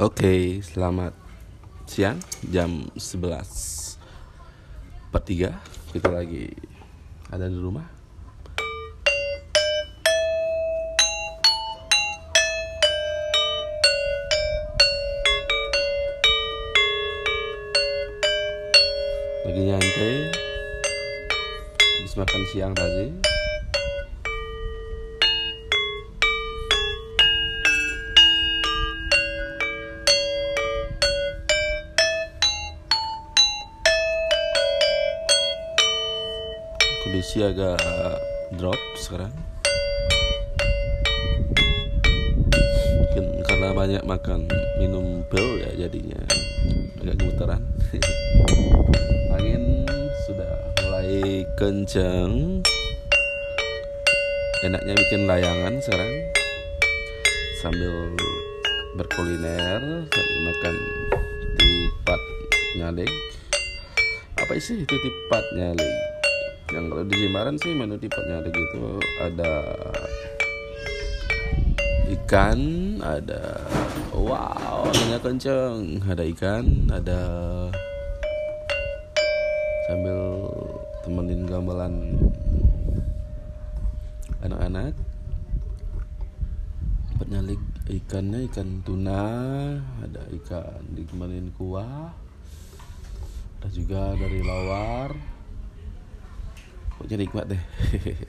Oke, selamat siang jam 11 per 3 Kita lagi ada di rumah. Lagi nyantai Habis makan siang tadi kondisi agak drop sekarang. Mungkin karena banyak makan minum pil ya jadinya agak gemetaran. Angin sudah mulai kencang enaknya bikin layangan sekarang. Sambil berkuliner sambil makan tipat nyalek. Apa sih itu tipat nyalek yang kalau di Jimbaran sih menu tipenya ada gitu. Ada ikan ada wow anginnya kenceng. Ada ikan ada sambil temenin gamelan anak-anak. Nyalik ikannya ikan tuna ada ikan ditemenin kuah. Ada juga dari lawar pokoknya nikmat deh.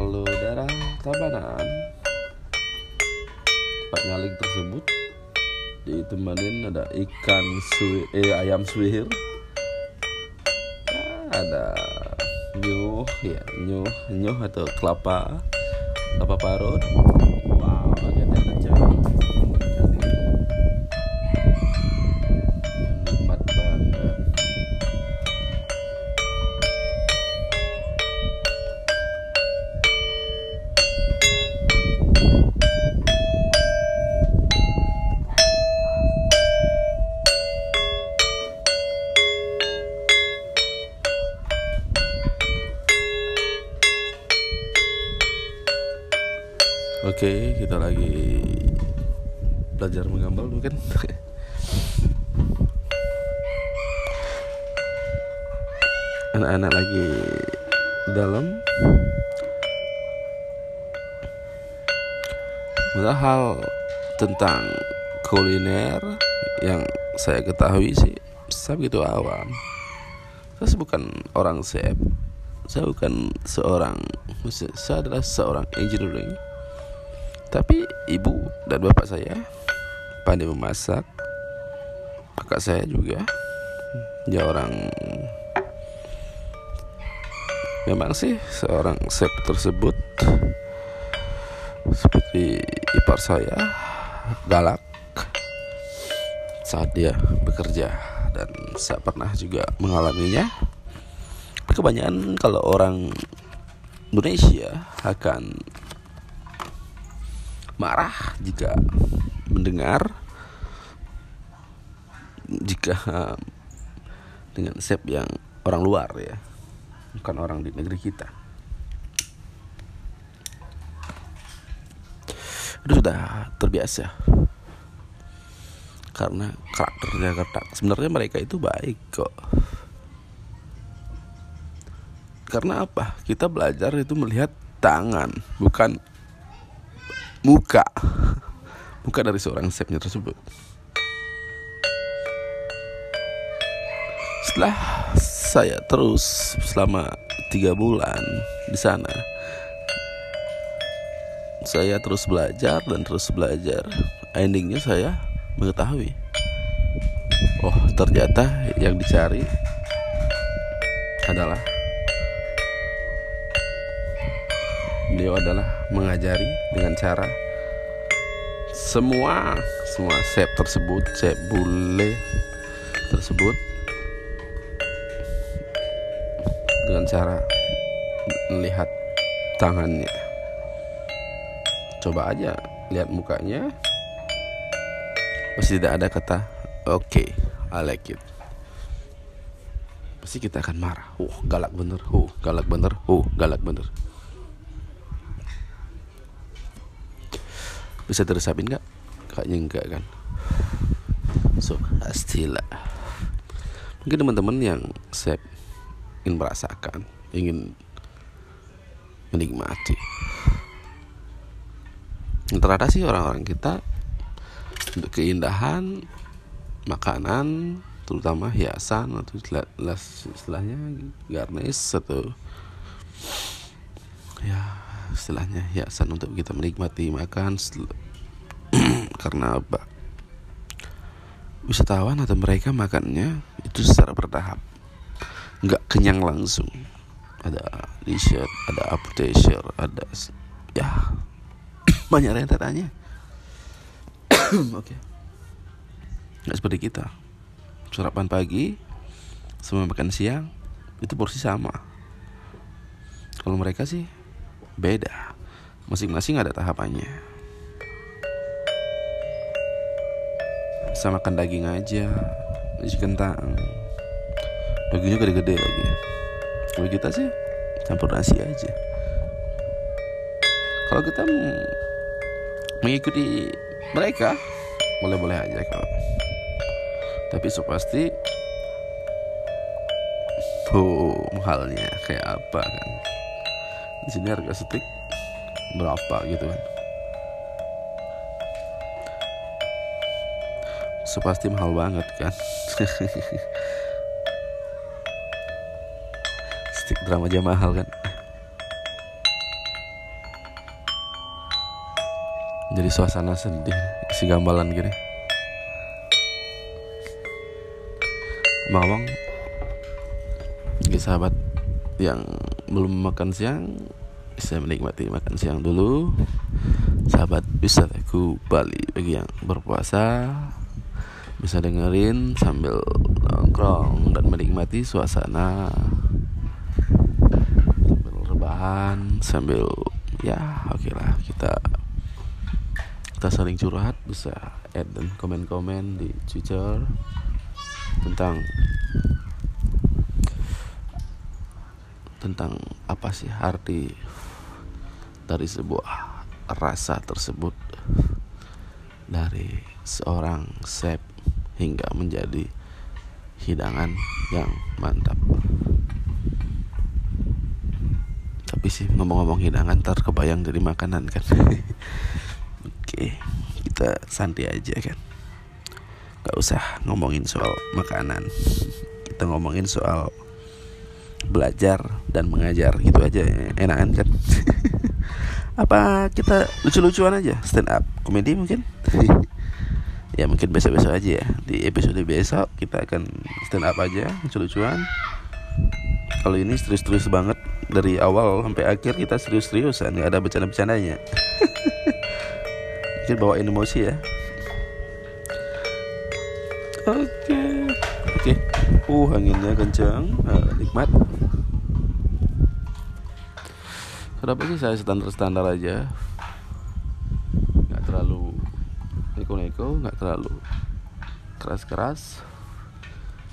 Lalu daerah Tabanan. Tempat nyalik tersebut ditemenin ada ikan suwi, eh ayam suwir ada nyuh ya nyuh nyuh atau kelapa kelapa parut kita lagi belajar menggambar kan. Anak-anak lagi dalam. Hal tentang kuliner yang saya ketahui sih saya begitu awam. Saya bukan orang chef. Saya bukan seorang saya adalah seorang engineering tapi ibu dan bapak saya pandai memasak. Kakak saya juga dia orang memang sih seorang chef tersebut seperti ipar saya galak saat dia bekerja dan saya pernah juga mengalaminya. Kebanyakan kalau orang Indonesia akan marah jika mendengar jika dengan chef yang orang luar ya bukan orang di negeri kita. Itu sudah terbiasa. Karena karakternya ketak sebenarnya mereka itu baik kok. Karena apa? Kita belajar itu melihat tangan bukan muka. Muka dari seorang chefnya tersebut. Setelah saya terus selama tiga bulan di sana saya terus belajar dan terus belajar. Endingnya saya mengetahui. Oh ternyata yang dicari adalah beliau adalah mengajari dengan cara semua semua chef tersebut chef bule tersebut dengan cara melihat tangannya. Coba aja lihat mukanya. Masih tidak ada kata oke okay, I like it. Pasti kita akan marah. Uh galak bener. Uh galak bener. Uh galak bener bisa diresapin nggak? Kayaknya enggak kan? So pastilah. Mungkin teman-teman yang saya ingin merasakan ingin menikmati. Rata sih orang-orang kita untuk keindahan makanan terutama hiasan atau istilahnya garnish atau ya istilahnya hiasan untuk kita menikmati makan karena apa? Wisatawan atau mereka makannya itu secara bertahap. Nggak kenyang langsung. Ada dessert ada appetizer ada ya banyak rentetannya oke. Okay. nggak seperti kita. Sarapan pagi sama makan siang itu porsi sama. Kalau mereka sih beda. Masing-masing ada tahapannya. Bisa makan daging aja nasi kentang. Dagingnya gede-gede lagi. Kalau kita sih campur nasi aja. Kalau kita mengikuti mereka boleh-boleh aja kalau. Tapi so pasti oh mahalnya kayak apa kan di sini harga steak berapa gitu kan? So pasti mahal banget kan? Steak drama aja mahal kan? Jadi suasana sedih si gambalan gini. Mawang bagi sahabat yang belum makan siang bisa menikmati makan siang dulu. Sahabat bisa aku Bali bagi yang berpuasa. Bisa dengerin sambil nongkrong dan menikmati suasana. Sambil rebahan sambil ya oke okay lah kita kita saling curhat. Bisa add dan komen-komen di Twitter tentang tentang apa sih arti dari sebuah rasa tersebut dari seorang chef hingga menjadi hidangan yang mantap. Tapi sih ngomong-ngomong hidangan ntar kebayang dari makanan kan. Oke, kita santai aja kan gak usah ngomongin soal makanan kita ngomongin soal belajar dan mengajar gitu aja. Enakan kan apa kita lucu-lucuan aja? Stand up komedi mungkin? Ya mungkin besok-besok aja ya. Di episode besok kita akan stand up aja lucu-lucuan. Kalau ini serius-serius banget dari awal sampai akhir kita serius-seriusan nggak ada bercanda-bercandanya. Mungkin bawain emosi ya. Oke, okay. Oke. Uh, anginnya kencang, uh, nikmat. Kenapa sih saya standar-standar aja? Gak terlalu neko-neko, gak terlalu keras-keras,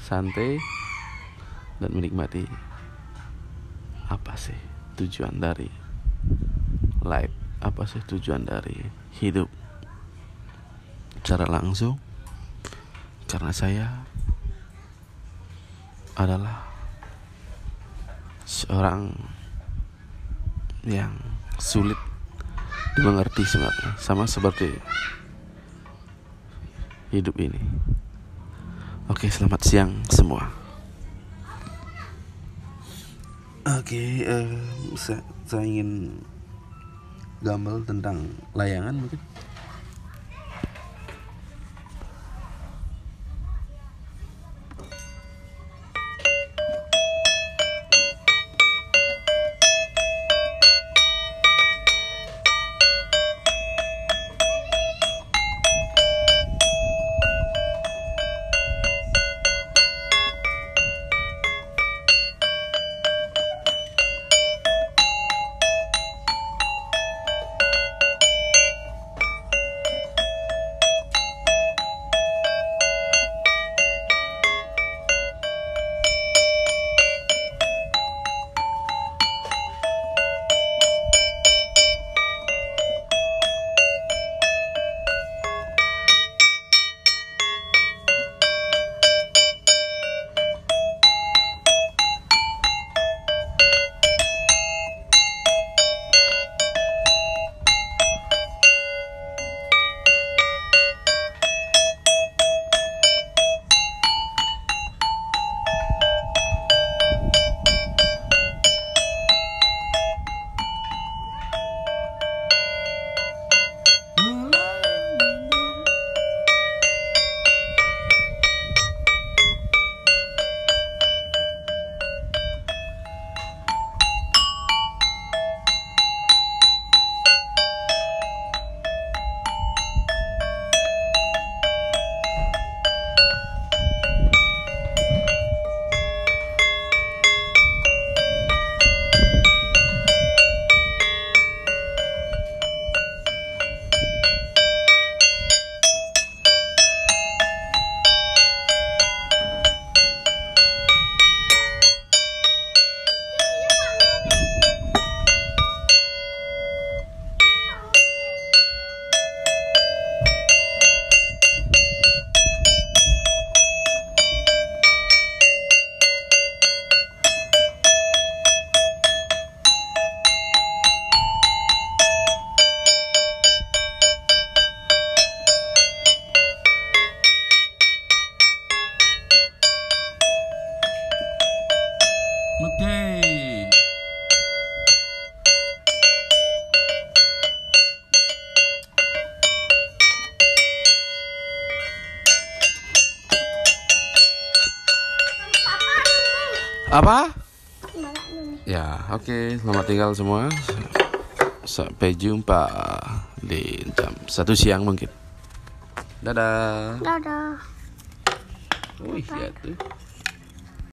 santai, dan menikmati apa sih tujuan dari life? Apa sih tujuan dari hidup? Cara langsung karena saya adalah seorang yang sulit dimengerti sebenarnya sama seperti hidup ini. Oke, selamat siang semua. Oke, uh, saya, saya ingin gambar tentang layangan mungkin. Apa? Ya, oke. Selamat tinggal semua. Sampai jumpa di jam satu siang mungkin. Dadah. Dadah. Oh iya tuh.